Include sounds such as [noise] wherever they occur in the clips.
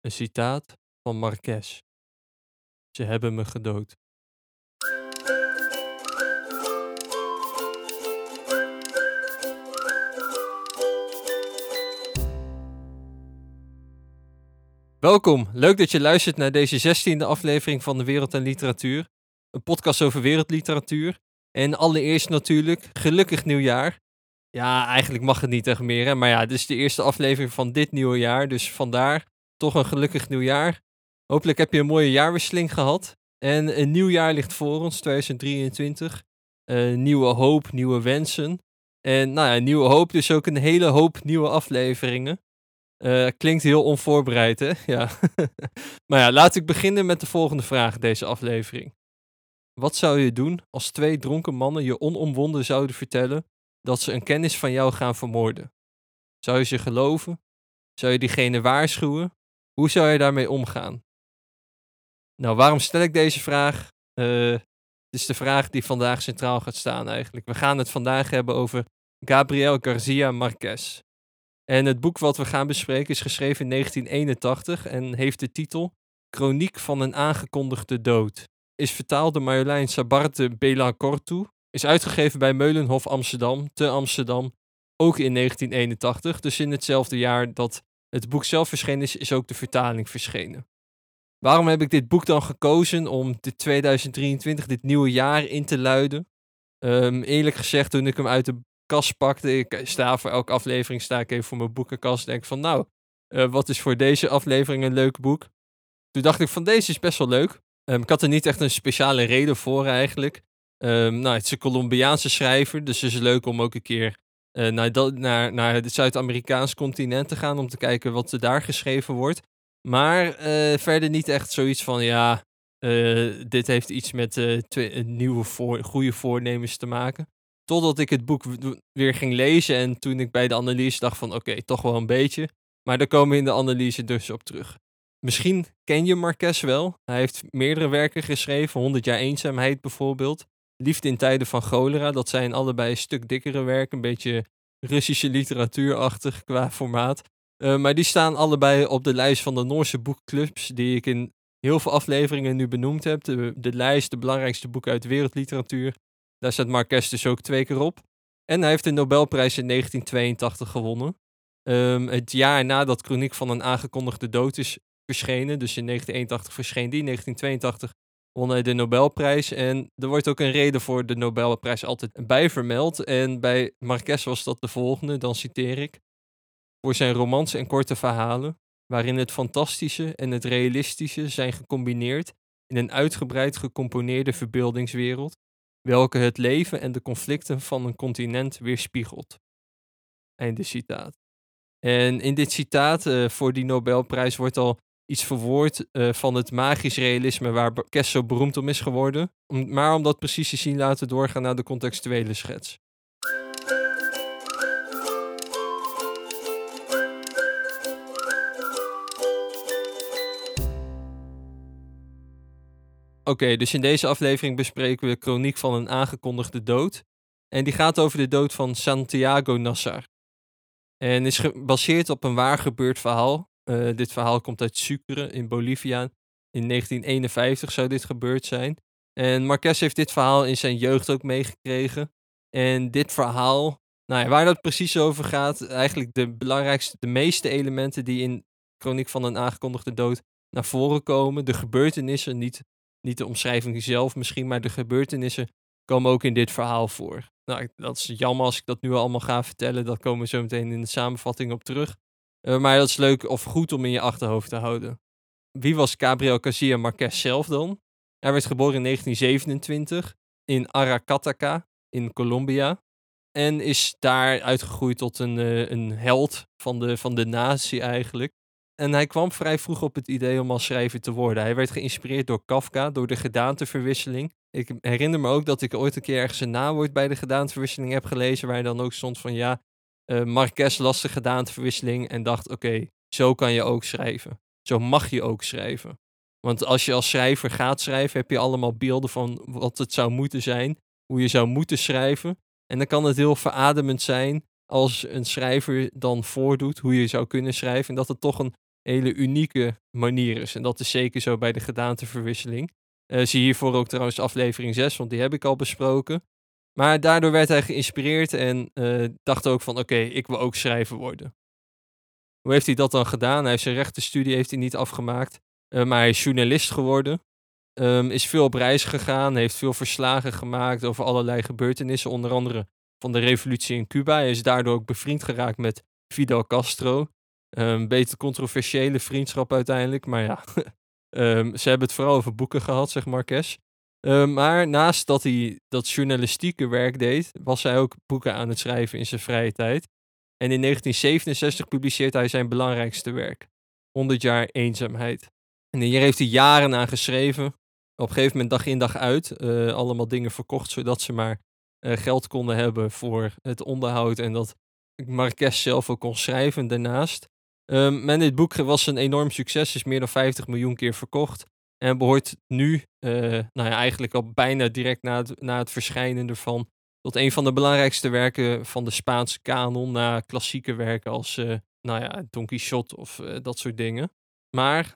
Een citaat van Marquez. Ze hebben me gedood. Welkom, leuk dat je luistert naar deze zestiende aflevering van de Wereld en Literatuur. Een podcast over wereldliteratuur. En allereerst natuurlijk, gelukkig nieuwjaar. Ja, eigenlijk mag het niet echt meer, maar ja, dit is de eerste aflevering van dit nieuwe jaar, dus vandaar toch een gelukkig nieuwjaar. Hopelijk heb je een mooie jaarwisseling gehad. En een nieuw jaar ligt voor ons, 2023. Uh, nieuwe hoop, nieuwe wensen. En nou ja, nieuwe hoop, dus ook een hele hoop nieuwe afleveringen. Uh, klinkt heel onvoorbereid, hè? [laughs] Ja. [laughs] maar ja, laat ik beginnen met de volgende vraag deze aflevering. Wat zou je doen als twee dronken mannen je onomwonden zouden vertellen dat ze een kennis van jou gaan vermoorden? Zou je ze geloven? Zou je diegene waarschuwen? Hoe zou je daarmee omgaan? Nou, waarom stel ik deze vraag? Uh, het is de vraag die vandaag centraal gaat staan eigenlijk. We gaan het vandaag hebben over Gabriel Garcia Marquez. En het boek wat we gaan bespreken is geschreven in 1981 en heeft de titel Chroniek van een aangekondigde dood. Is vertaald door Marjolein Sabarte Belancortu. Is uitgegeven bij Meulenhof Amsterdam, te Amsterdam, ook in 1981. Dus in hetzelfde jaar dat het boek zelf verschenen is, ook de vertaling verschenen. Waarom heb ik dit boek dan gekozen om dit 2023, dit nieuwe jaar in te luiden? Um, eerlijk gezegd, toen ik hem uit de kast pakte, ik sta voor elke aflevering, sta ik even voor mijn boekenkast en denk van nou, uh, wat is voor deze aflevering een leuk boek? Toen dacht ik van deze is best wel leuk. Um, ik had er niet echt een speciale reden voor eigenlijk. Um, nou, het is een Colombiaanse schrijver, dus het is leuk om ook een keer uh, naar, naar, naar het Zuid-Amerikaans continent te gaan om te kijken wat er daar geschreven wordt. Maar uh, verder niet echt zoiets van ja, uh, dit heeft iets met nieuwe goede voornemens te maken. Totdat ik het boek weer ging lezen en toen ik bij de analyse dacht van oké, toch wel een beetje. Maar daar komen we in de analyse dus op terug. Misschien ken je Marquez wel. Hij heeft meerdere werken geschreven. 100 jaar eenzaamheid bijvoorbeeld. Liefde in tijden van cholera. Dat zijn allebei een stuk dikkere werken. Een beetje Russische literatuurachtig qua formaat. Uh, maar die staan allebei op de lijst van de Noorse boekclubs. Die ik in heel veel afleveringen nu benoemd heb. De, lijst, de belangrijkste boeken uit wereldliteratuur. Daar staat Marquez dus ook twee keer op. En hij heeft de Nobelprijs in 1982 gewonnen. Um, het jaar nadat Chroniek van een aangekondigde dood is verschenen. Dus in 1981 verscheen die. In 1982 won hij de Nobelprijs. En er wordt ook een reden voor de Nobelprijs altijd bij vermeld. En bij Marquez was dat de volgende, dan citeer ik. Voor zijn romans en korte verhalen, waarin het fantastische en het realistische zijn gecombineerd in een uitgebreid gecomponeerde verbeeldingswereld, welke het leven en de conflicten van een continent weerspiegelt. Einde citaat. En in dit citaat uh, voor die Nobelprijs wordt al iets verwoord uh, van het magisch realisme waar Kess zo beroemd om is geworden. Maar om dat precies te zien laten doorgaan naar de contextuele schets. Oké, dus in deze aflevering bespreken we Chroniek van een aangekondigde dood. En die gaat over de dood van Santiago Nassar. En is gebaseerd op een waar gebeurd verhaal. Uh, dit verhaal komt uit Sucre in Bolivia. In 1951 zou dit gebeurd zijn. En Marquez heeft dit verhaal in zijn jeugd ook meegekregen. En dit verhaal, nou ja, waar dat precies over gaat, eigenlijk de belangrijkste, de meeste elementen die in Chroniek van een aangekondigde dood naar voren komen. De gebeurtenissen, niet niet de omschrijving zelf misschien, maar de gebeurtenissen komen ook in dit verhaal voor. Nou, dat is jammer als ik dat nu allemaal ga vertellen. Dat komen we zo meteen in de samenvatting op terug. Uh, maar dat is leuk of goed om in je achterhoofd te houden. Wie was Gabriel Garcia Marquez zelf dan? Hij werd geboren in 1927 in Aracataca in Colombia. En is daar uitgegroeid tot een, uh, een held van de, van de natie eigenlijk. En hij kwam vrij vroeg op het idee om als schrijver te worden. Hij werd geïnspireerd door Kafka, door de gedaanteverwisseling. Ik herinner me ook dat ik ooit een keer ergens een nawoord bij de gedaanteverwisseling heb gelezen, waar dan ook stond van ja, uh, Marquez las de gedaanteverwisseling en dacht oké, zo kan je ook schrijven. Zo mag je ook schrijven. Want als je als schrijver gaat schrijven, heb je allemaal beelden van wat het zou moeten zijn, hoe je zou moeten schrijven. En dan kan het heel verademend zijn als een schrijver dan voordoet hoe je zou kunnen schrijven. En dat het toch een hele unieke manier is. En dat is zeker zo bij de gedaanteverwisseling. Uh, zie hiervoor ook trouwens aflevering 6, want die heb ik al besproken. Maar daardoor werd hij geïnspireerd en uh, dacht ook van oké, ik wil ook schrijver worden. Hoe heeft hij dat dan gedaan? Hij heeft zijn rechtenstudie heeft hij niet afgemaakt, uh, maar hij is journalist geworden. Um, is veel op reis gegaan, heeft veel verslagen gemaakt over allerlei gebeurtenissen, onder andere van de revolutie in Cuba. Hij is daardoor ook bevriend geraakt met Fidel Castro. Een um, beetje controversiële vriendschap uiteindelijk, maar ja, um, [laughs] ze hebben het vooral over boeken gehad, zeg Marques. Um, maar naast dat hij dat journalistieke werk deed, was hij ook boeken aan het schrijven in zijn vrije tijd. En in 1967 publiceert hij zijn belangrijkste werk, 100 jaar eenzaamheid. En hier heeft hij jaren aan geschreven. Op een gegeven moment dag in dag uit uh, allemaal dingen verkocht, zodat ze maar uh, geld konden hebben voor het onderhoud en dat Marques zelf ook kon schrijven daarnaast. Um, dit boek was een enorm succes, is meer dan 50 miljoen keer verkocht. En behoort nu, uh, nou ja, eigenlijk al bijna direct na het, na het verschijnen ervan, tot een van de belangrijkste werken van de Spaanse kanon, na klassieke werken als, uh, nou ja, Don Quixote of uh, dat soort dingen. Maar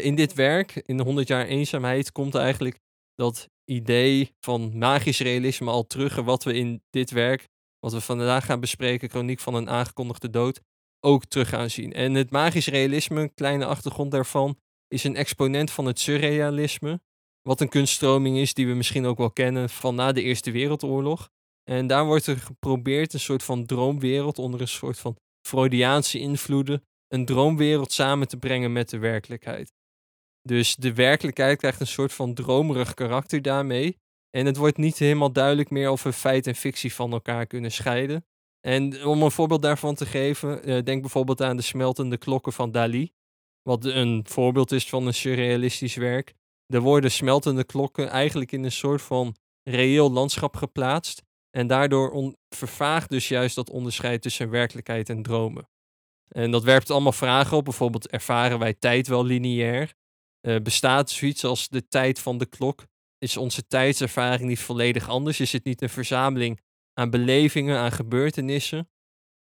in dit werk, in 100 jaar eenzaamheid, komt eigenlijk dat idee van magisch realisme al terug. En wat we in dit werk, wat we vandaag gaan bespreken, Chroniek van een aangekondigde dood, ook terug gaan zien. En het magisch realisme, een kleine achtergrond daarvan, is een exponent van het surrealisme. Wat een kunststroming is die we misschien ook wel kennen van na de Eerste Wereldoorlog. En daar wordt er geprobeerd een soort van droomwereld onder een soort van Freudiaanse invloeden, een droomwereld samen te brengen met de werkelijkheid. Dus de werkelijkheid krijgt een soort van dromerig karakter daarmee. En het wordt niet helemaal duidelijk meer of we feit en fictie van elkaar kunnen scheiden. En om een voorbeeld daarvan te geven, uh, denk bijvoorbeeld aan de smeltende klokken van Dali. Wat een voorbeeld is van een surrealistisch werk. Er worden smeltende klokken eigenlijk in een soort van reëel landschap geplaatst. En daardoor vervaagt dus juist dat onderscheid tussen werkelijkheid en dromen. En dat werpt allemaal vragen op. Bijvoorbeeld, ervaren wij tijd wel lineair? Uh, bestaat zoiets als de tijd van de klok? Is onze tijdservaring niet volledig anders? Is het niet een verzameling aan belevingen, aan gebeurtenissen?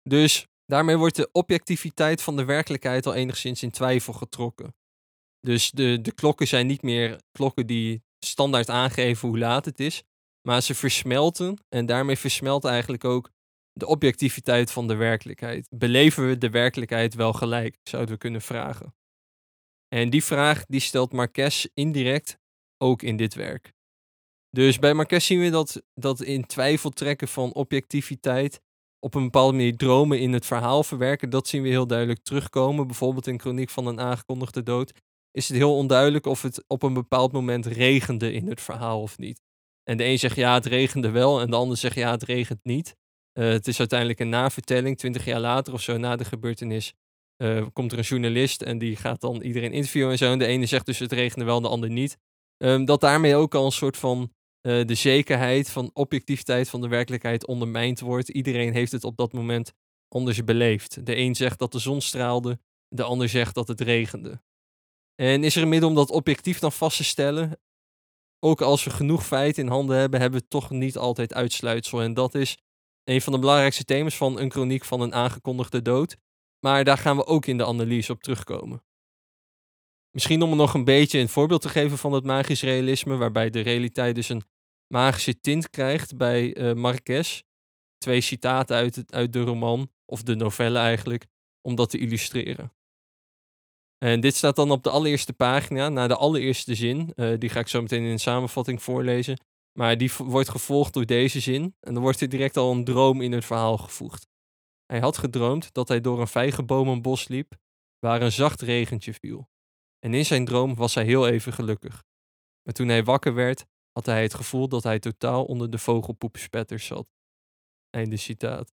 Dus daarmee wordt de objectiviteit van de werkelijkheid al enigszins in twijfel getrokken. Dus de, de klokken zijn niet meer klokken die standaard aangeven hoe laat het is, maar ze versmelten en daarmee versmelt eigenlijk ook de objectiviteit van de werkelijkheid. Beleven we de werkelijkheid wel gelijk, zouden we kunnen vragen. En die vraag die stelt Marques indirect ook in dit werk. Dus bij Marques zien we dat, dat in twijfel trekken van objectiviteit, op een bepaalde manier dromen in het verhaal verwerken, dat zien we heel duidelijk terugkomen. Bijvoorbeeld in Chroniek van een aangekondigde dood is het heel onduidelijk of het op een bepaald moment regende in het verhaal of niet. En de een zegt ja, het regende wel, en de ander zegt ja, het regent niet. Uh, het is uiteindelijk een navertelling, twintig jaar later of zo na de gebeurtenis. Uh, komt er een journalist en die gaat dan iedereen interviewen en zo. En de ene zegt dus het regende wel, de ander niet. Um, dat daarmee ook al een soort van uh, de zekerheid van objectiviteit van de werkelijkheid ondermijnd wordt. Iedereen heeft het op dat moment anders beleefd. De een zegt dat de zon straalde, de ander zegt dat het regende. En is er een middel om dat objectief dan vast te stellen? Ook als we genoeg feiten in handen hebben, hebben we toch niet altijd uitsluitsel. En dat is een van de belangrijkste thema's van een chroniek van een aangekondigde dood. Maar daar gaan we ook in de analyse op terugkomen. Misschien om nog een beetje een voorbeeld te geven van het magisch realisme, waarbij de realiteit dus een magische tint krijgt bij uh, Marquez. Twee citaten uit, uit de roman, of de novelle eigenlijk, om dat te illustreren. En dit staat dan op de allereerste pagina, na de allereerste zin. Uh, die ga ik zo meteen in een samenvatting voorlezen. Maar die wordt gevolgd door deze zin. En dan wordt er direct al een droom in het verhaal gevoegd. Hij had gedroomd dat hij door een vijgenbomenbos liep, waar een zacht regentje viel. En in zijn droom was hij heel even gelukkig. Maar toen hij wakker werd, had hij het gevoel dat hij totaal onder de vogelpoepspetters zat. Einde citaat.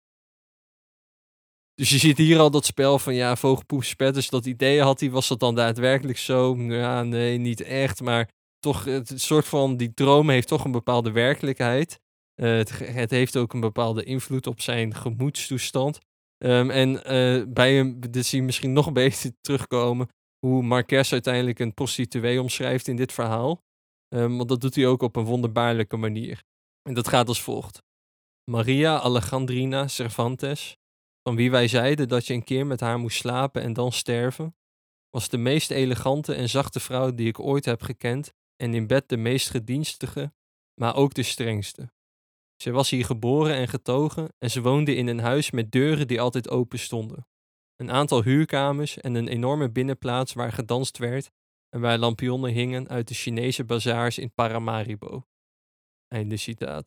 Dus je ziet hier al dat spel van ja, vogelpoepspetters, dat idee had hij, was dat dan daadwerkelijk zo? Ja, nee, niet echt, maar toch, het soort van, die droom heeft toch een bepaalde werkelijkheid. Uh, het, heeft ook een bepaalde invloed op zijn gemoedstoestand. Um, en uh, bij hem, dit zie je misschien nog [laughs] beetje terugkomen, hoe Marquez uiteindelijk een prostituee omschrijft in dit verhaal. Um, want dat doet hij ook op een wonderbaarlijke manier. En dat gaat als volgt. Maria Alejandrina Cervantes, van wie wij zeiden dat je een keer met haar moest slapen en dan sterven, was de meest elegante en zachte vrouw die ik ooit heb gekend en in bed de meest gedienstige, maar ook de strengste. Ze was hier geboren en getogen en ze woonde in een huis met deuren die altijd open stonden. Een aantal huurkamers en een enorme binnenplaats waar gedanst werd en waar lampionnen hingen uit de Chinese bazaars in Paramaribo. Einde citaat.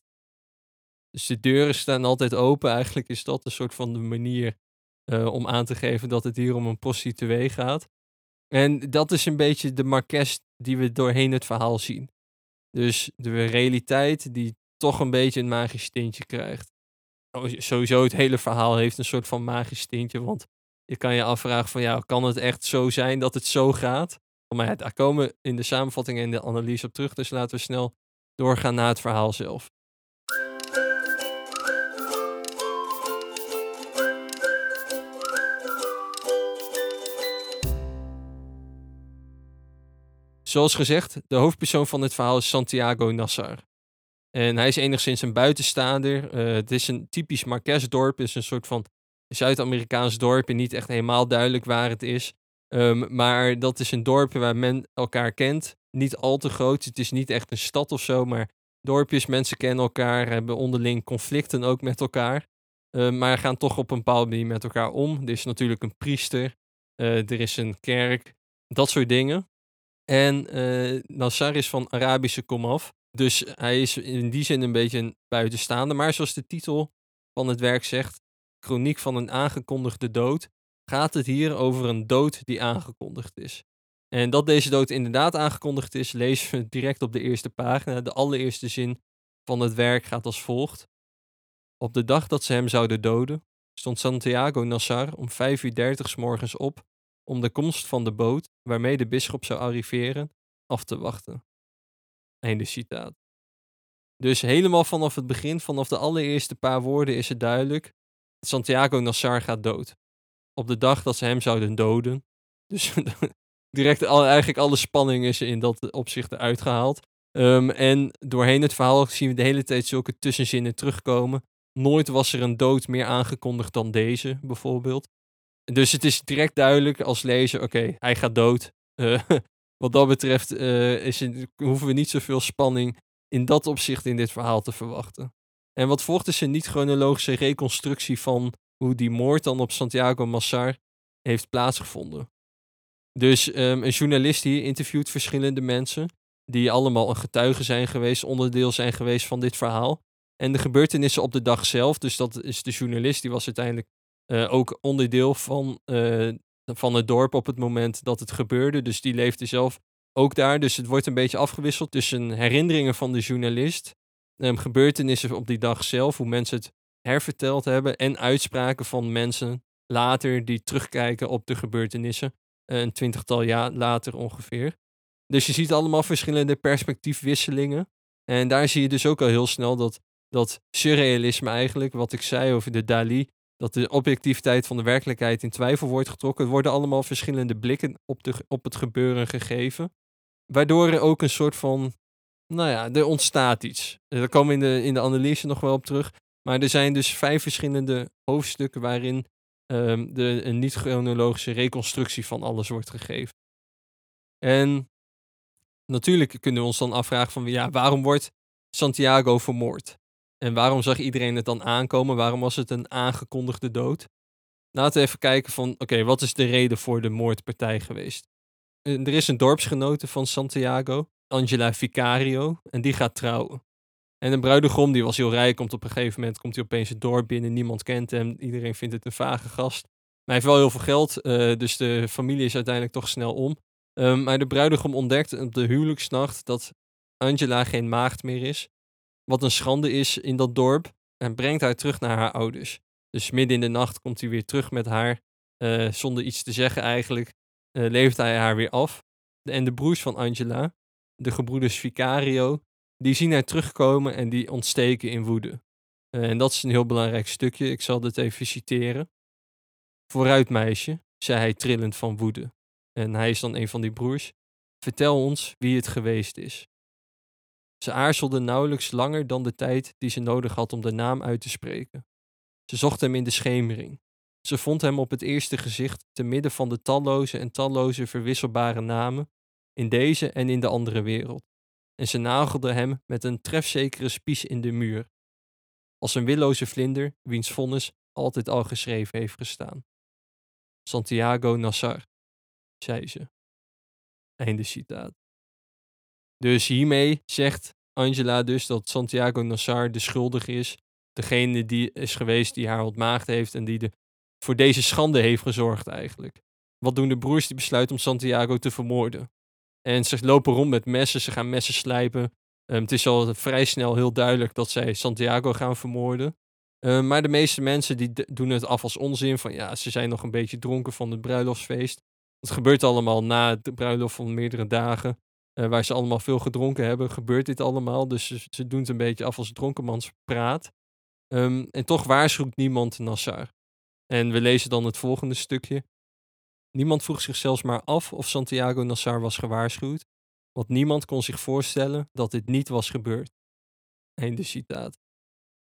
Dus de deuren staan altijd open. Eigenlijk is dat een soort van de manier uh, om aan te geven dat het hier om een prostituee gaat. En dat is een beetje de marques die we doorheen het verhaal zien. Dus de realiteit die toch een beetje een magisch tintje krijgt. Oh, sowieso het hele verhaal heeft een soort van magisch tintje, want je kan je afvragen van ja, kan het echt zo zijn dat het zo gaat? Maar daar komen in de samenvatting en de analyse op terug, dus laten we snel doorgaan naar het verhaal zelf. Zoals gezegd, de hoofdpersoon van dit verhaal is Santiago Nassar. En hij is enigszins een buitenstaander. Uh, het is een typisch Marquesdorp. Het is een soort van Zuid-Amerikaans dorp. En niet echt helemaal duidelijk waar het is. Um, maar dat is een dorp waar men elkaar kent. Niet al te groot. Het is niet echt een stad of zo. Maar dorpjes, mensen kennen elkaar. Hebben onderling conflicten ook met elkaar. Uh, maar gaan toch op een bepaalde manier met elkaar om. Er is natuurlijk een priester. Uh, er is een kerk. Dat soort dingen. En uh, Nassar is van Arabische komaf. Dus hij is in die zin een beetje een buitenstaande. Maar zoals de titel van het werk zegt, Chroniek van een aangekondigde dood, gaat het hier over een dood die aangekondigd is. En dat deze dood inderdaad aangekondigd is, lezen we direct op de eerste pagina. De allereerste zin van het werk gaat als volgt. Op de dag dat ze hem zouden doden, stond Santiago Nassar om 5 uur 30 s morgens op om de komst van de boot waarmee de bisschop zou arriveren af te wachten. Einde citaat. Dus helemaal vanaf het begin, vanaf de allereerste paar woorden is het duidelijk. Santiago Nassar gaat dood. Op de dag dat ze hem zouden doden. Dus [laughs] direct al, eigenlijk alle spanning is in dat opzicht eruit gehaald. Um, en doorheen het verhaal zien we de hele tijd zulke tussenzinnen terugkomen. Nooit was er een dood meer aangekondigd dan deze, bijvoorbeeld. Dus het is direct duidelijk als lezer, oké, hij gaat dood. Uh, [laughs] wat dat betreft uh, is hoeven we niet zoveel spanning in dat opzicht in dit verhaal te verwachten. En wat volgt is een niet-chronologische reconstructie van hoe die moord dan op Santiago Massar heeft plaatsgevonden. Dus um, een journalist hier interviewt verschillende mensen die allemaal een getuige zijn geweest, onderdeel zijn geweest van dit verhaal. En de gebeurtenissen op de dag zelf, dus dat is de journalist, die was uiteindelijk uh, ook onderdeel van, uh, van het dorp op het moment dat het gebeurde. Dus die leefde zelf ook daar. Dus het wordt een beetje afgewisseld tussen herinneringen van de journalist, um, gebeurtenissen op die dag zelf, hoe mensen het herverteld hebben, en uitspraken van mensen later die terugkijken op de gebeurtenissen, uh, een twintigtal jaar later ongeveer. Dus je ziet allemaal verschillende perspectiefwisselingen. En daar zie je dus ook al heel snel dat, dat surrealisme eigenlijk, wat ik zei over de Dali, dat de objectiviteit van de werkelijkheid in twijfel wordt getrokken. Er worden allemaal verschillende blikken op, de, op het gebeuren gegeven. Waardoor er ook een soort van, nou ja, er ontstaat iets. Daar komen we in de, in de analyse nog wel op terug. Maar er zijn dus vijf verschillende hoofdstukken waarin um, de, een niet-chronologische reconstructie van alles wordt gegeven. En natuurlijk kunnen we ons dan afvragen van, ja, waarom wordt Santiago vermoord? En waarom zag iedereen het dan aankomen? Waarom was het een aangekondigde dood? Laten we even kijken van, oké, wat is de reden voor de moordpartij geweest? Er is een dorpsgenote van Santiago, Angela Vicario, en die gaat trouwen. En een bruidegom, die was heel rijk, komt op een gegeven moment, komt hij opeens het dorp binnen, niemand kent hem, iedereen vindt het een vage gast. Maar hij heeft wel heel veel geld, uh, dus de familie is uiteindelijk toch snel om. Um, maar de bruidegom ontdekt op de huwelijksnacht dat Angela geen maagd meer is wat een schande is in dat dorp. En brengt haar terug naar haar ouders. Dus midden in de nacht komt hij weer terug met haar. Uh, zonder iets te zeggen eigenlijk. Uh, levert hij haar weer af. En de broers van Angela, de gebroeders Vicario, die zien haar terugkomen en die ontsteken in woede. Uh, en dat is een heel belangrijk stukje. Ik zal dit even citeren. Vooruit, meisje, zei hij trillend van woede. En hij is dan een van die broers. Vertel ons wie het geweest is. Ze aarzelde nauwelijks langer dan de tijd die ze nodig had om de naam uit te spreken. Ze zocht hem in de schemering. Ze vond hem op het eerste gezicht te midden van de talloze en talloze verwisselbare namen in deze en in de andere wereld. En ze nagelde hem met een trefzekere spies in de muur, als een willoze vlinder wiens vonnis altijd al geschreven heeft gestaan. Santiago Nassar, zei ze. Einde citaat. Dus hiermee zegt Angela dus dat Santiago Nassar de schuldige is. Degene die is geweest die haar ontmaagd heeft en die de, voor deze schande heeft gezorgd eigenlijk. Wat doen de broers die besluiten om Santiago te vermoorden? En ze lopen rond met messen, ze gaan messen slijpen. Ehm, het is al vrij snel heel duidelijk dat zij Santiago gaan vermoorden. Ehm, maar de meeste mensen die doen het af als onzin. Van ja, ze zijn nog een beetje dronken van het bruiloftsfeest. Het gebeurt allemaal na de bruiloft van meerdere dagen. Uh, waar ze allemaal veel gedronken hebben, gebeurt dit allemaal. Dus ze, ze doen het een beetje af als dronkenmanspraat. Um, en toch waarschuwt niemand Nassar. En we lezen dan het volgende stukje. Niemand vroeg zich zelfs maar af of Santiago Nassar was gewaarschuwd, want niemand kon zich voorstellen dat dit niet was gebeurd. Einde citaat.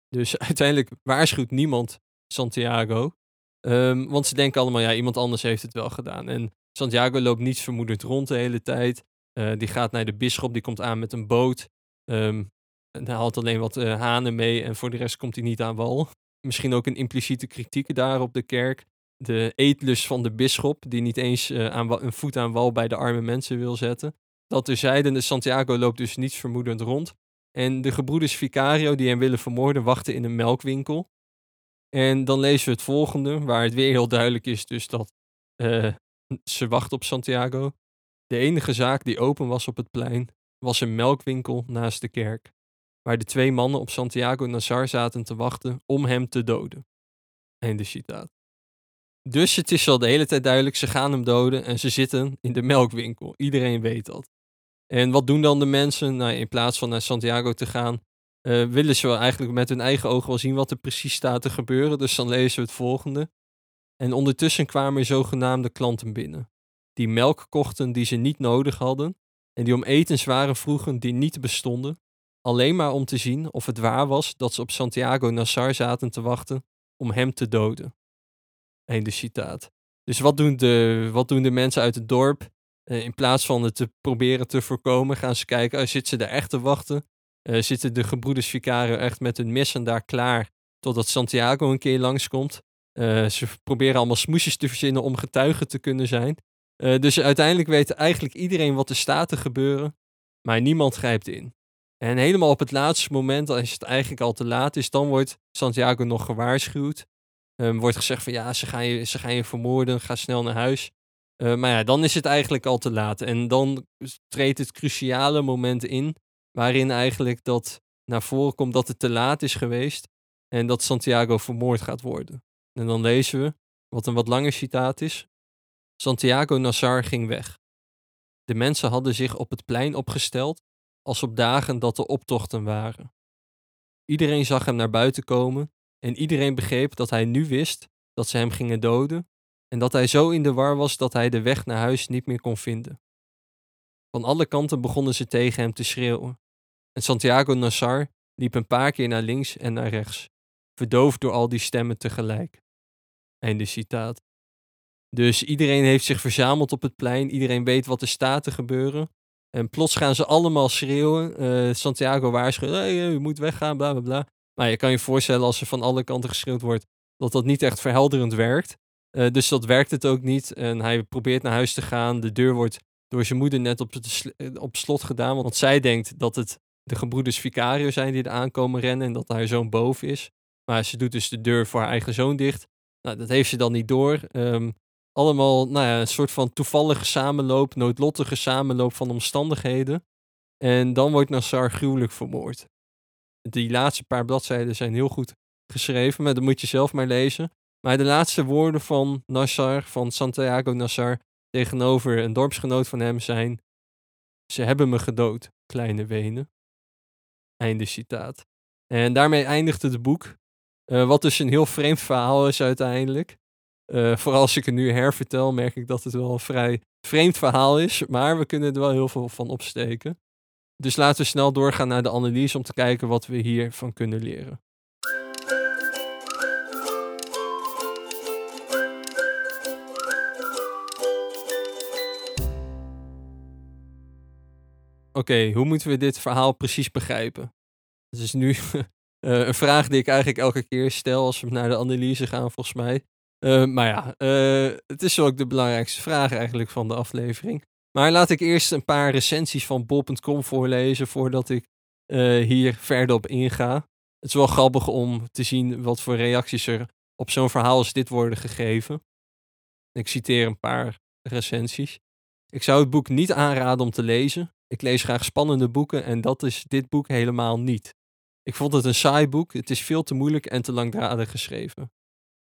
Dus [laughs] uiteindelijk waarschuwt niemand Santiago, um, want ze denken allemaal, ja, iemand anders heeft het wel gedaan. En Santiago loopt niets vermoedend rond de hele tijd. Uh, die gaat naar de bisschop, die komt aan met een boot. Um, en hij haalt alleen wat uh, hanen mee en voor de rest komt hij niet aan wal. Misschien ook een impliciete kritiek daar op de kerk de eetlust van de bisschop, die niet eens uh, aan een voet aan wal bij de arme mensen wil zetten. Dat terzijde, de Santiago loopt dus niets vermoedend rond. En de gebroeders Vicario, die hem willen vermoorden, wachten in een melkwinkel. En dan lezen we het volgende, waar het weer heel duidelijk is dus dat uh, ze wachten op Santiago. De enige zaak die open was op het plein, was een melkwinkel naast de kerk, waar de twee mannen op Santiago Nazar zaten te wachten om hem te doden. Einde citaat. Dus het is al de hele tijd duidelijk, ze gaan hem doden en ze zitten in de melkwinkel. Iedereen weet dat. En wat doen dan de mensen? Nou, in plaats van naar Santiago te gaan, uh, willen ze wel eigenlijk met hun eigen ogen wel zien wat er precies staat te gebeuren. Dus dan lezen we het volgende. En ondertussen kwamen er zogenaamde klanten binnen. Die melk kochten die ze niet nodig hadden. En die om etenswaren vroegen die niet bestonden. Alleen maar om te zien of het waar was dat ze op Santiago Nassar zaten te wachten om hem te doden. Einde citaat. Dus wat doen de, wat doen de mensen uit het dorp? Uh, in plaats van het te proberen te voorkomen, gaan ze kijken, uh, zitten ze er echt te wachten? Uh, zitten de gebroeders Vicaro echt met hun missen daar klaar totdat Santiago een keer langskomt? ze proberen allemaal smoesjes te verzinnen om getuige te kunnen zijn. dus uiteindelijk weet eigenlijk iedereen wat er staat te gebeuren, maar niemand grijpt in. En helemaal op het laatste moment, als het eigenlijk al te laat is, dan wordt Santiago nog gewaarschuwd. Um, wordt gezegd van ja, ze gaan je, ze gaan je vermoorden, ga snel naar huis. Uh, maar ja, dan is het eigenlijk al te laat. En dan treedt het cruciale moment in, waarin eigenlijk dat naar voren komt dat het te laat is geweest en dat Santiago vermoord gaat worden. En dan lezen we, wat een wat langer citaat is, Santiago Nassar ging weg. De mensen hadden zich op het plein opgesteld als op dagen dat er optochten waren. Iedereen zag hem naar buiten komen en iedereen begreep dat hij nu wist dat ze hem gingen doden en dat hij zo in de war was dat hij de weg naar huis niet meer kon vinden. Van alle kanten begonnen ze tegen hem te schreeuwen. En Santiago Nassar liep een paar keer naar links en naar rechts, verdoofd door al die stemmen tegelijk. Einde citaat. Dus iedereen heeft zich verzameld op het plein, iedereen weet wat er staat te gebeuren. En plots gaan ze allemaal schreeuwen. Uh, Santiago waarschuwt, hey, je moet weggaan, bla bla bla. Maar je kan je voorstellen als er van alle kanten geschreeuwd wordt, dat dat niet echt verhelderend werkt. Uh, dus dat werkt het ook niet. En hij probeert naar huis te gaan. De deur wordt door zijn moeder net op, op slot gedaan. Want zij denkt dat het de gebroeders Vicario zijn die er aankomen rennen. En dat haar zoon boven is. Maar ze doet dus de deur voor haar eigen zoon dicht. Nou, dat heeft ze dan niet door. Um, allemaal nou ja, een soort van toevallige samenloop, noodlottige samenloop van omstandigheden. En dan wordt Nassar gruwelijk vermoord die laatste paar bladzijden zijn heel goed geschreven, maar dat moet je zelf maar lezen. Maar de laatste woorden van Nassar, van Santiago Nassar, tegenover een dorpsgenoot van hem zijn: Ze hebben me gedood, kleine Wenen. Einde citaat. En daarmee eindigt het boek. Uh, wat dus een heel vreemd verhaal is uiteindelijk. Uh, vooral als ik het nu hervertel, merk ik dat het wel een vrij vreemd verhaal is. Maar we kunnen er wel heel veel van opsteken. Dus laten we snel doorgaan naar de analyse om te kijken wat we hiervan kunnen leren. Oké, hoe moeten we dit verhaal precies begrijpen? Dat is nu [laughs] eh, een vraag die ik eigenlijk elke keer stel als we naar de analyse gaan, volgens mij. Eh, maar ja, eh, het is ook de belangrijkste vraag eigenlijk van de aflevering. Maar laat ik eerst een paar recensies van bol.com voorlezen voordat ik hier verder op inga. Het is wel grappig om te zien wat voor reacties er op zo'n verhaal als dit worden gegeven. Ik citeer een paar recensies. Ik zou het boek niet aanraden om te lezen. Ik lees graag spannende boeken en dat is dit boek helemaal niet. Ik vond het een saai boek, het is veel te moeilijk en te langdradig geschreven.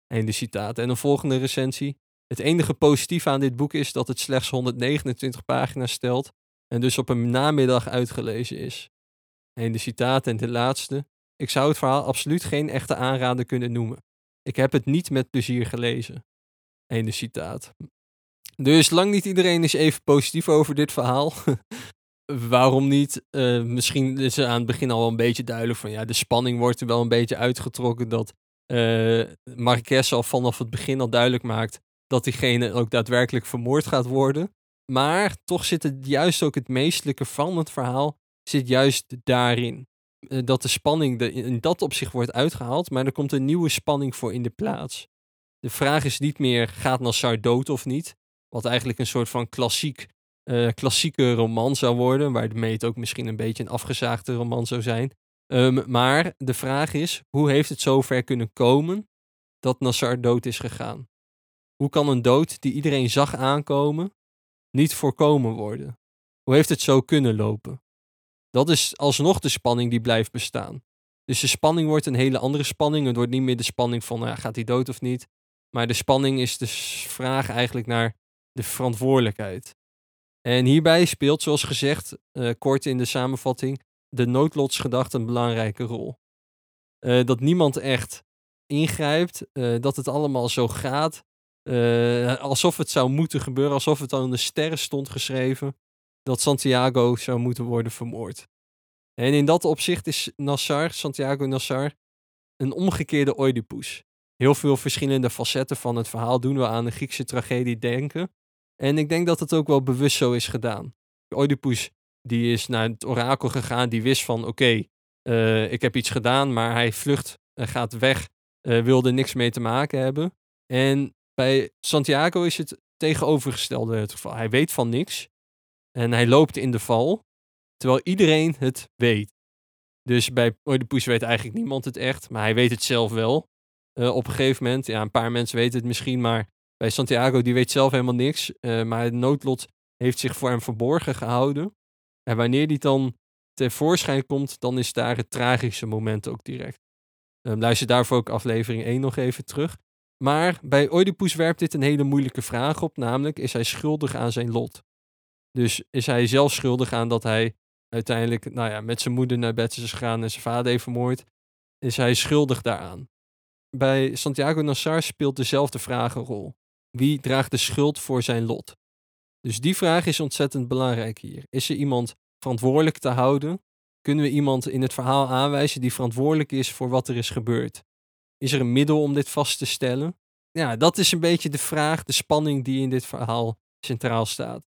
Einde citaat. En een volgende recensie. Het enige positieve aan dit boek is dat het slechts 129 pagina's stelt en dus op een namiddag uitgelezen is. Einde citaat. En de laatste. Ik zou het verhaal absoluut geen echte aanrader kunnen noemen. Ik heb het niet met plezier gelezen. Einde citaat. Dus lang niet iedereen is even positief over dit verhaal. [laughs] Waarom niet? Uh, misschien is er aan het begin al een beetje duidelijk van ja, de spanning wordt er wel een beetje uitgetrokken. Dat uh, Marquez al vanaf het begin al duidelijk maakt dat diegene ook daadwerkelijk vermoord gaat worden. Maar toch zit het juist ook het meestelijke van het verhaal, zit juist daarin. Uh, dat de spanning de, in dat opzicht wordt uitgehaald, maar er komt een nieuwe spanning voor in de plaats. De vraag is niet meer, gaat Nassar dood of niet? Wat eigenlijk een soort van klassiek, uh, klassieke roman zou worden, waarmee het ook misschien een beetje een afgezaagde roman zou zijn. Um, maar de vraag is, hoe heeft het zover kunnen komen dat Nassar dood is gegaan? Hoe kan een dood die iedereen zag aankomen niet voorkomen worden? Hoe heeft het zo kunnen lopen? Dat is alsnog de spanning die blijft bestaan. Dus de spanning wordt een hele andere spanning. Het wordt niet meer de spanning van nou, gaat hij dood of niet. Maar de spanning is de vraag eigenlijk naar de verantwoordelijkheid. En hierbij speelt, zoals gezegd, uh, kort in de samenvatting, de noodlotsgedachte een belangrijke rol. Uh, dat niemand echt ingrijpt, uh, dat het allemaal zo gaat, alsof het zou moeten gebeuren, alsof het al in de sterren stond geschreven, dat Santiago zou moeten worden vermoord. En in dat opzicht is Nassar, Santiago Nassar, een omgekeerde Oedipus. Heel veel verschillende facetten van het verhaal doen we aan de Griekse tragedie denken. En ik denk dat het ook wel bewust zo is gedaan. Oedipus die is naar het orakel gegaan, die wist van oké, uh, ik heb iets gedaan, maar hij vlucht, uh, gaat weg, uh, wilde niks mee te maken hebben. En bij Santiago is het tegenovergestelde het geval. Hij weet van niks en hij loopt in de val, terwijl iedereen het weet. Dus bij Oedipus weet eigenlijk niemand het echt, maar hij weet het zelf wel. op een gegeven moment, ja, een paar mensen weten het misschien, maar bij Santiago, die weet zelf helemaal niks. Uh, maar het noodlot heeft zich voor hem verborgen gehouden. En wanneer die dan tevoorschijn komt, dan is daar het tragische moment ook direct. Um, luister daarvoor ook aflevering 1 nog even terug. Maar bij Oedipus werpt dit een hele moeilijke vraag op, namelijk is hij schuldig aan zijn lot? Dus is hij zelf schuldig aan dat hij uiteindelijk nou ja, met zijn moeder naar bed is gegaan en zijn vader heeft vermoord? Is hij schuldig daaraan? Bij Santiago Nassar speelt dezelfde vraag een rol. Wie draagt de schuld voor zijn lot? Dus die vraag is ontzettend belangrijk hier. Is er iemand verantwoordelijk te houden? Kunnen we iemand in het verhaal aanwijzen die verantwoordelijk is voor wat er is gebeurd? Is er een middel om dit vast te stellen? Ja, dat is een beetje de vraag, de spanning die in dit verhaal centraal staat.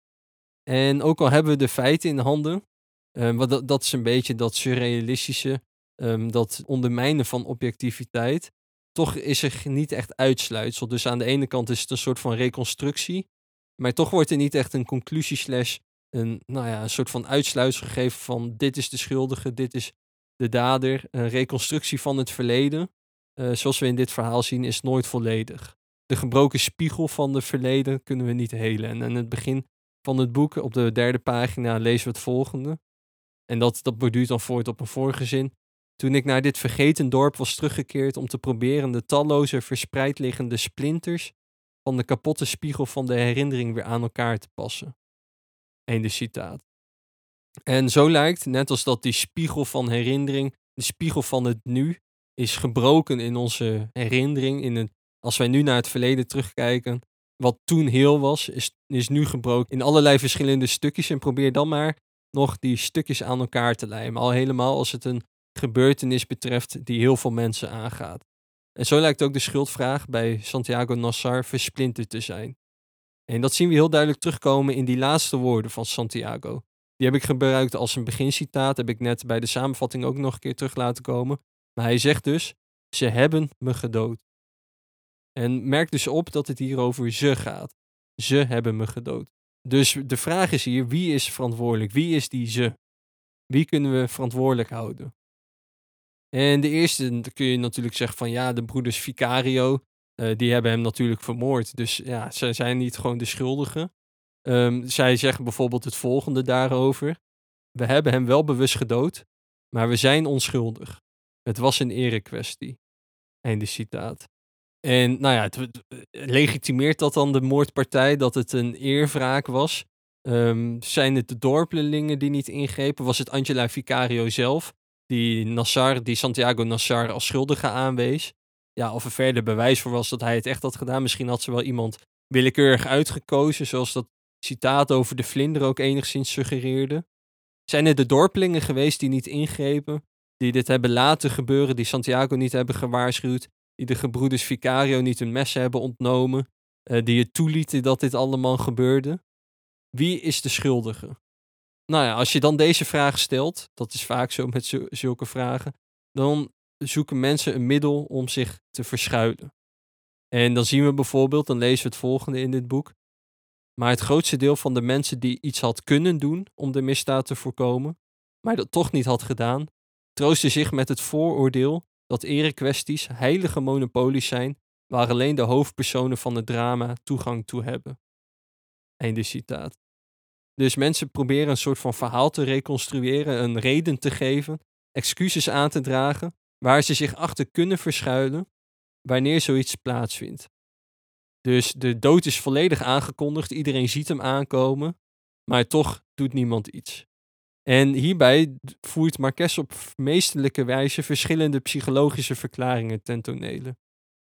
En ook al hebben we de feiten in handen, um, dat, is een beetje dat surrealistische, um, dat ondermijnen van objectiviteit toch is er niet echt uitsluitsel. Dus aan de ene kant is het een soort van reconstructie. Maar toch wordt er niet echt een conclusie slash een, nou ja, een soort van uitsluitsel gegeven van dit is de schuldige, dit is de dader. Een reconstructie van het verleden, uh, zoals we in dit verhaal zien, is nooit volledig. De gebroken spiegel van het verleden kunnen we niet helen. En aan het begin van het boek, op de derde pagina, lezen we het volgende. En dat, dat borduurt dan voort op een vorige zin. Toen ik naar dit vergeten dorp was teruggekeerd om te proberen de talloze verspreid liggende splinters van de kapotte spiegel van de herinnering weer aan elkaar te passen. Einde citaat. En zo lijkt, net als dat die spiegel van herinnering, de spiegel van het nu, is gebroken in onze herinnering. In een, als wij nu naar het verleden terugkijken, wat toen heel was, is, is nu gebroken in allerlei verschillende stukjes. En probeer dan maar nog die stukjes aan elkaar te lijmen. Al helemaal als het een gebeurtenis betreft die heel veel mensen aangaat. En zo lijkt ook de schuldvraag bij Santiago Nassar versplinterd te zijn. En dat zien we heel duidelijk terugkomen in die laatste woorden van Santiago. Die heb ik gebruikt als een begincitaat. Heb ik net bij de samenvatting ook nog een keer terug laten komen. Maar hij zegt dus: Ze hebben me gedood. En merk dus op dat het hier over ze gaat. Ze hebben me gedood. Dus de vraag is hier: wie is verantwoordelijk? Wie is die ze? Wie kunnen we verantwoordelijk houden? En de eerste kun je natuurlijk zeggen van ja, de broeders Vicario, uh, die hebben hem natuurlijk vermoord. Dus ja, zij zijn niet gewoon de schuldigen. Um, zij zeggen bijvoorbeeld het volgende daarover. We hebben hem wel bewust gedood, maar we zijn onschuldig. Het was een erekwestie. Einde citaat. En nou ja, het, legitimeert dat dan de moordpartij dat het een eerwraak was? Um, zijn het de dorpelingen die niet ingrepen? Was het Angela Vicario zelf? die Nassar, die Santiago Nassar als schuldige aanwees. Ja, of er verder bewijs voor was dat hij het echt had gedaan. Misschien had ze wel iemand willekeurig uitgekozen, zoals dat citaat over de vlinder ook enigszins suggereerde. Zijn er de dorpelingen geweest die niet ingrepen, die dit hebben laten gebeuren, die Santiago niet hebben gewaarschuwd, die de gebroeders Vicario niet hun messen hebben ontnomen, uh, die het toelieten dat dit allemaal gebeurde? Wie is de schuldige? Nou ja, als je dan deze vraag stelt, dat is vaak zo met zulke vragen, dan zoeken mensen een middel om zich te verschuilen. En dan zien we bijvoorbeeld, dan lezen we het volgende in dit boek. Maar het grootste deel van de mensen die iets had kunnen doen om de misdaad te voorkomen, maar dat toch niet had gedaan, troostte zich met het vooroordeel dat erekwesties heilige monopolies zijn waar alleen de hoofdpersonen van het drama toegang toe hebben. Einde citaat. Dus mensen proberen een soort van verhaal te reconstrueren, een reden te geven, excuses aan te dragen, waar ze zich achter kunnen verschuilen wanneer zoiets plaatsvindt. Dus de dood is volledig aangekondigd, iedereen ziet hem aankomen, maar toch doet niemand iets. En hierbij voert Marques op meestelijke wijze verschillende psychologische verklaringen ten tonele.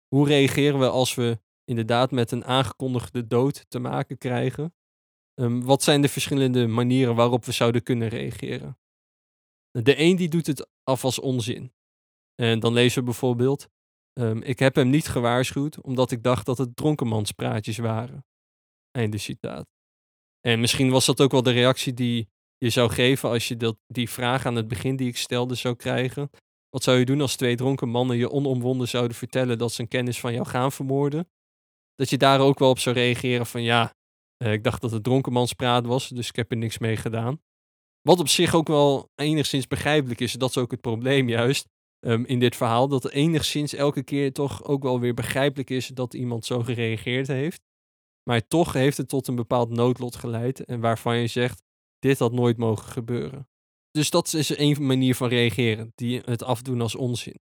Hoe reageren we als we inderdaad met een aangekondigde dood te maken krijgen? Um, wat zijn de verschillende manieren waarop we zouden kunnen reageren? De een die doet het af als onzin. En dan lezen we bijvoorbeeld: um, Ik heb hem niet gewaarschuwd omdat ik dacht dat het dronkenmanspraatjes waren. Einde citaat. En misschien was dat ook wel de reactie die je zou geven als je dat, die vraag aan het begin die ik stelde zou krijgen. Wat zou je doen als twee dronken mannen je onomwonden zouden vertellen dat ze een kennis van jou gaan vermoorden? Dat je daar ook wel op zou reageren van ja, uh, ik dacht dat het dronkenmanspraat was, dus ik heb er niks mee gedaan. Wat op zich ook wel enigszins begrijpelijk is, dat is ook het probleem juist um, in dit verhaal, dat enigszins elke keer toch ook wel weer begrijpelijk is dat iemand zo gereageerd heeft. Maar toch heeft het tot een bepaald noodlot geleid en waarvan je zegt, dit had nooit mogen gebeuren. Dus dat is één manier van reageren, die het afdoen als onzin.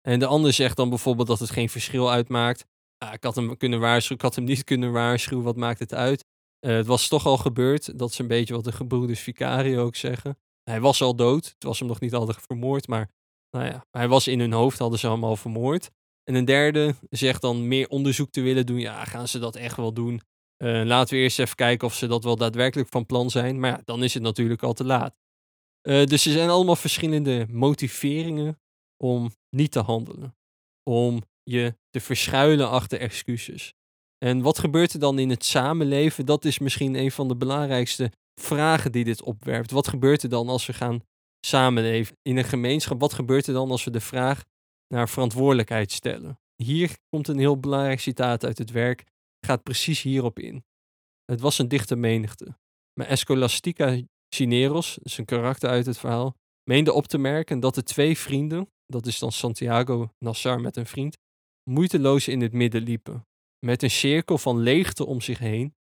En de ander zegt dan bijvoorbeeld dat het geen verschil uitmaakt ik had hem kunnen waarschuwen, ik had hem niet kunnen waarschuwen, wat maakt het uit? Uh, het was toch al gebeurd, dat is een beetje wat de gebroeders Vicario ook zeggen. Hij was al dood, het was hem nog niet altijd vermoord, maar nou ja, hij was in hun hoofd, hadden ze hem al vermoord. En een derde zegt dan meer onderzoek te willen doen. Ja, gaan ze dat echt wel doen? Uh, laten we eerst even kijken of ze dat wel daadwerkelijk van plan zijn. Maar ja, dan is het natuurlijk al te laat. Uh, dus er zijn allemaal verschillende motiveringen om niet te handelen. Om je te verschuilen achter excuses. En wat gebeurt er dan in het samenleven? Dat is misschien een van de belangrijkste vragen die dit opwerpt. Wat gebeurt er dan als we gaan samenleven in een gemeenschap? Wat gebeurt er dan als we de vraag naar verantwoordelijkheid stellen? Hier komt een heel belangrijk citaat uit het werk, gaat precies hierop in. Het was een dichte menigte. Maar Escolastica Cineros, een karakter uit het verhaal, meende op te merken dat de twee vrienden, dat is dan Santiago Nassar met een vriend, moeiteloos in het midden liepen, met een cirkel van leegte om zich heen,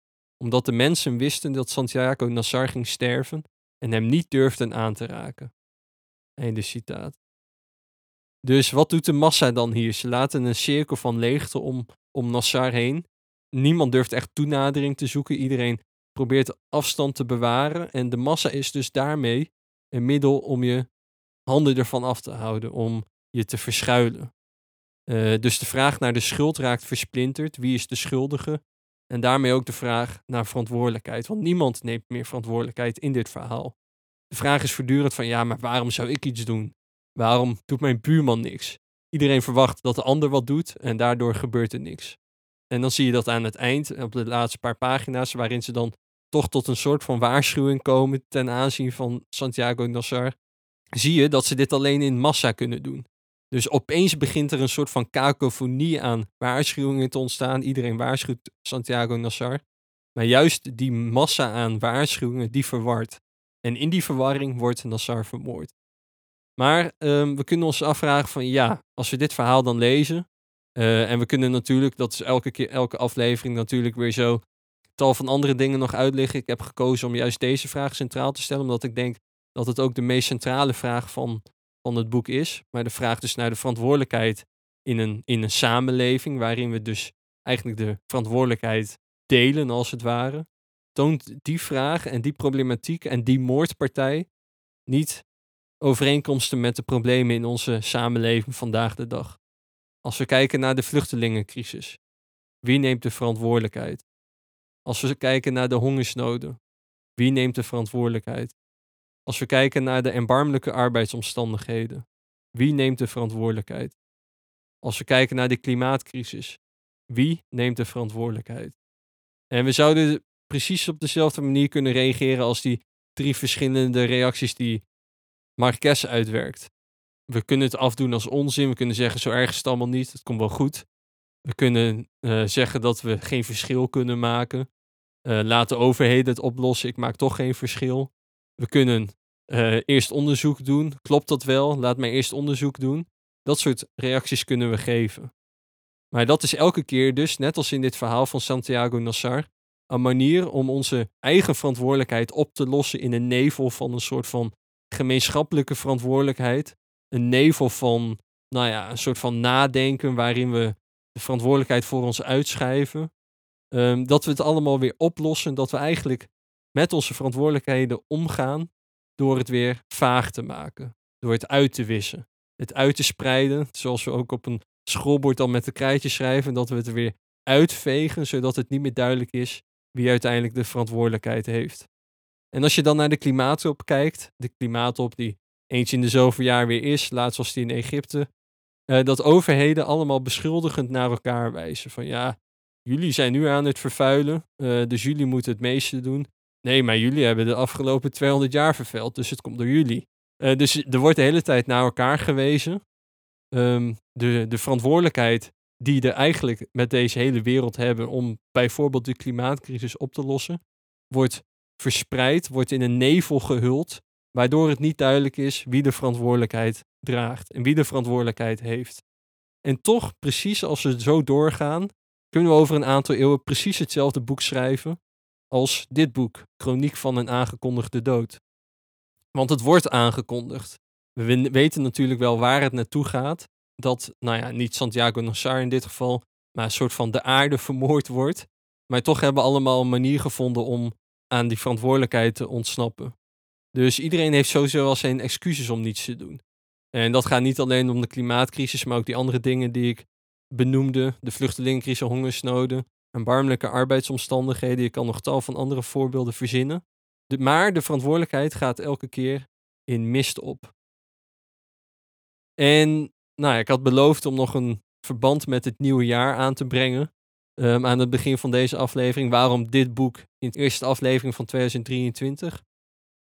omdat de mensen wisten dat Santiago Nassar ging sterven en hem niet durfden aan te raken. Einde citaat. Dus wat doet de massa dan hier? Ze laten een cirkel van leegte om, om Nassar heen. Niemand durft echt toenadering te zoeken. Iedereen probeert afstand te bewaren. En de massa is dus daarmee een middel om je handen ervan af te houden, om je te verschuilen. Uh, dus de vraag naar de schuld raakt versplinterd. Wie is de schuldige? En daarmee ook de vraag naar verantwoordelijkheid. Want niemand neemt meer verantwoordelijkheid in dit verhaal. De vraag is voortdurend van ja, maar waarom zou ik iets doen? Waarom doet mijn buurman niks? Iedereen verwacht dat de ander wat doet en daardoor gebeurt er niks. En dan zie je dat aan het eind, op de laatste paar pagina's, waarin ze dan toch tot een soort van waarschuwing komen ten aanzien van Santiago Nassar, zie je dat ze dit alleen in massa kunnen doen. Dus opeens begint er een soort van kakofonie aan waarschuwingen te ontstaan. Iedereen waarschuwt Santiago Nassar. Maar juist die massa aan waarschuwingen, die verwart. En in die verwarring wordt Nassar vermoord. Maar um, we kunnen ons afvragen van ja, als we dit verhaal dan lezen. Uh, en we kunnen natuurlijk, dat is elke keer, elke aflevering natuurlijk weer zo tal van andere dingen nog uitliggen. Ik heb gekozen om juist deze vraag centraal te stellen, omdat ik denk dat het ook de meest centrale vraag van, van het boek is. Maar de vraag dus naar de verantwoordelijkheid in een, in een samenleving, waarin we dus eigenlijk de verantwoordelijkheid delen, als het ware. Toont die vraag en die problematiek en die moordpartij niet overeenkomsten met de problemen in onze samenleving vandaag de dag. Als we kijken naar de vluchtelingencrisis, wie neemt de verantwoordelijkheid? Als we kijken naar de hongersnoden, wie neemt de verantwoordelijkheid? Als we kijken naar de erbarmelijke arbeidsomstandigheden, wie neemt de verantwoordelijkheid? Als we kijken naar de klimaatcrisis, wie neemt de verantwoordelijkheid? En we zouden precies op dezelfde manier kunnen reageren als die drie verschillende reacties die Marques uitwerkt. We kunnen het afdoen als onzin. We kunnen zeggen, zo erg is het allemaal niet. Het komt wel goed. We kunnen uh, zeggen dat we geen verschil kunnen maken. Uh, laat de overheden het oplossen. Ik maak toch geen verschil. We kunnen uh, eerst onderzoek doen. Klopt dat wel? Laat mij eerst onderzoek doen. Dat soort reacties kunnen we geven. Maar dat is elke keer dus, net als in dit verhaal van Santiago Nassar, een manier om onze eigen verantwoordelijkheid op te lossen in een nevel van een soort van gemeenschappelijke verantwoordelijkheid. Een nevel van, nou ja, een soort van nadenken waarin we de verantwoordelijkheid voor ons uitschrijven. Um, dat we het allemaal weer oplossen. Dat we eigenlijk met onze verantwoordelijkheden omgaan door het weer vaag te maken. Door het uit te wissen. Het uit te spreiden. Zoals we ook op een schoolbord dan met de krijtjes schrijven. Dat we het er weer uitvegen. Zodat het niet meer duidelijk is wie uiteindelijk de verantwoordelijkheid heeft. En als je dan naar de klimaatop kijkt, de klimaatop die eens in de zoveel jaar weer is, laatst was die in Egypte, uh, dat overheden allemaal beschuldigend naar elkaar wijzen. Van ja, jullie zijn nu aan het vervuilen, uh, dus jullie moeten het meeste doen. Nee, maar jullie hebben de afgelopen 200 jaar vervuild, dus het komt door jullie. Uh, dus er wordt de hele tijd naar elkaar gewezen. Um, de, de verantwoordelijkheid die we eigenlijk met deze hele wereld hebben om bijvoorbeeld de klimaatcrisis op te lossen, wordt verspreid, wordt in een nevel gehuld, waardoor het niet duidelijk is wie de verantwoordelijkheid draagt en wie de verantwoordelijkheid heeft. En toch, precies als we zo doorgaan, kunnen we over een aantal eeuwen precies hetzelfde boek schrijven als dit boek, Chroniek van een aangekondigde dood. Want het wordt aangekondigd. We weten natuurlijk wel waar het naartoe gaat. Dat, nou ja, niet Santiago Nassar in dit geval, maar een soort van de aarde [laughs] vermoord wordt. Maar toch hebben we allemaal een manier gevonden om aan die verantwoordelijkheid te ontsnappen. Dus iedereen heeft sowieso wel zijn excuses om niets te doen. En dat gaat niet alleen om de klimaatcrisis, maar ook die andere dingen die ik benoemde. De vluchtelingencrisis, hongersnoden, erbarmelijke arbeidsomstandigheden. Je kan nog tal van andere voorbeelden verzinnen. maar de verantwoordelijkheid gaat elke keer in mist op. En nou ik had beloofd om nog een verband met het nieuwe jaar aan te brengen. Um, aan het begin van deze aflevering. Waarom dit boek in de eerste aflevering van 2023?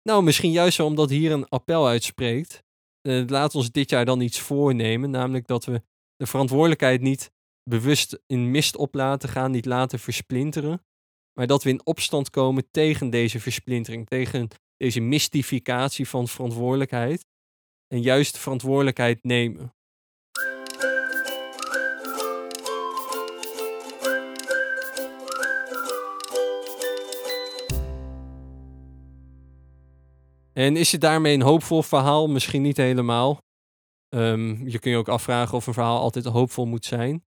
Nou, misschien juist zo omdat hier een appel uitspreekt. Uh, laat ons dit jaar dan iets voornemen. Namelijk dat we de verantwoordelijkheid niet bewust in mist op laten gaan, niet laten versplinteren. Maar dat we in opstand komen tegen deze versplintering, tegen deze mystificatie van verantwoordelijkheid. En juist verantwoordelijkheid nemen. En is het daarmee een hoopvol verhaal? Misschien niet helemaal. Um, je kunt je ook afvragen of een verhaal altijd hoopvol moet zijn.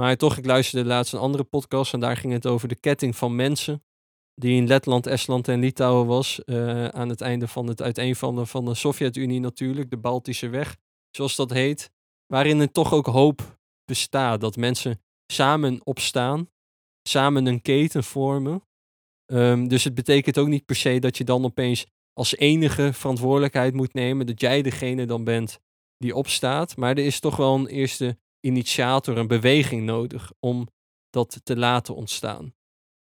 Maar toch, ik luisterde laatst een andere podcast en daar ging het over de ketting van mensen. Die in Letland, Estland en Litouwen was. Uh, aan het einde van het uiteenvallen van de Sovjet-Unie natuurlijk, de Baltische Weg, zoals dat heet. Waarin er toch ook hoop bestaat. Dat mensen samen opstaan, samen een keten vormen. Um, dus het betekent ook niet per se dat je dan opeens als enige verantwoordelijkheid moet nemen. Dat jij degene dan bent die opstaat. Maar er is toch wel een eerste initiator, een beweging nodig om dat te laten ontstaan.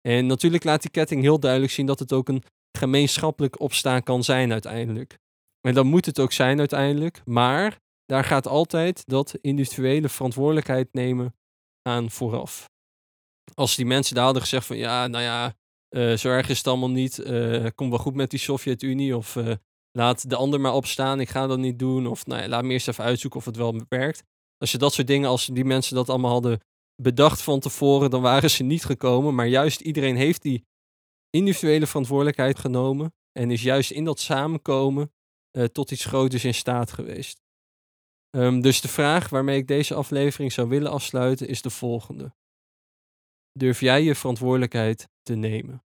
En natuurlijk laat die ketting heel duidelijk zien dat het ook een gemeenschappelijk opstaan kan zijn uiteindelijk. En dat moet het ook zijn uiteindelijk, maar daar gaat altijd dat individuele verantwoordelijkheid nemen aan vooraf. Als die mensen daar hadden gezegd van ja, nou ja, uh, zo erg is het allemaal niet, uh, kom wel goed met die Sovjet-Unie of uh, laat de ander maar opstaan, ik ga dat niet doen of nou ja, laat me eerst even uitzoeken of het wel werkt. Als je dat soort dingen, als die mensen dat allemaal hadden bedacht van tevoren, dan waren ze niet gekomen. Maar juist iedereen heeft die individuele verantwoordelijkheid genomen. En is juist in dat samenkomen tot iets groters in staat geweest. Um, dus de vraag waarmee ik deze aflevering zou willen afsluiten is de volgende. Durf jij je verantwoordelijkheid te nemen?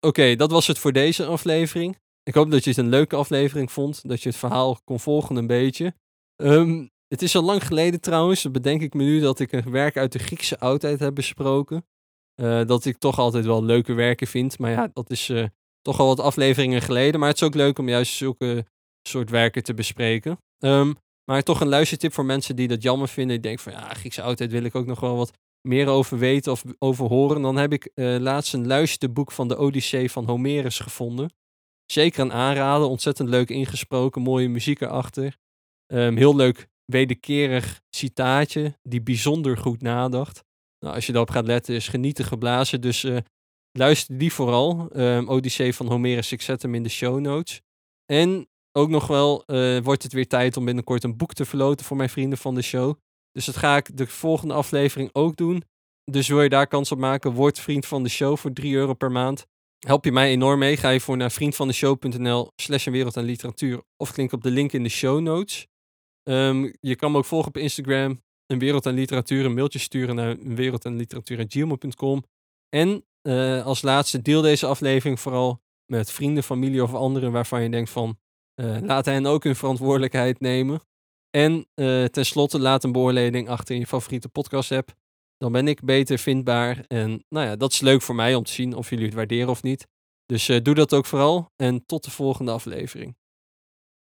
Oké, dat was het voor deze aflevering. Ik hoop dat je het een leuke aflevering vond. Dat je het verhaal kon volgen een beetje. Um, het is al lang geleden trouwens, bedenk ik me nu, dat ik een werk uit de Griekse oudheid heb besproken. Uh, dat ik toch altijd wel leuke werken vind. Maar ja, dat is uh, toch al wat afleveringen geleden. Maar het is ook leuk om juist zulke soort werken te bespreken. Um, maar toch een luistertip voor mensen die dat jammer vinden. Ik denk van ja, Griekse oudheid wil ik ook nog wel wat meer over weten of over horen. Dan heb ik uh, laatst een luisterboek van de Odyssee van Homerus gevonden. Zeker een aanraden, ontzettend leuk ingesproken, mooie muziek erachter. Um, heel leuk wederkerig citaatje die bijzonder goed nadacht. Nou, als je daarop gaat letten, is genieten geblazen. Dus uh, luister die vooral. Um, Odyssee van Homerus, ik zet hem in de show notes. En ook nog wel uh, wordt het weer tijd om binnenkort een boek te verloten voor mijn vrienden van de show. Dus dat ga ik de volgende aflevering ook doen. Dus wil je daar kans op maken, word vriend van de show voor 3 euro per maand. Help je mij enorm mee. Ga je voor naar vriendvandeshow.nl slash een wereld aan literatuur of klink op de link in de show notes. Um, je kan me ook volgen op Instagram, een wereld aan literatuur, een mailtje sturen naar een wereld aan. En uh, als laatste, deel deze aflevering vooral met vrienden, familie of anderen waarvan je denkt van, uh, laat hen ook hun verantwoordelijkheid nemen. En uh, tenslotte, laat een beoordeling achter in je favoriete podcast app. Dan ben ik beter vindbaar. En nou ja, dat is leuk voor mij om te zien of jullie het waarderen of niet. Dus doe dat ook vooral. En tot de volgende aflevering.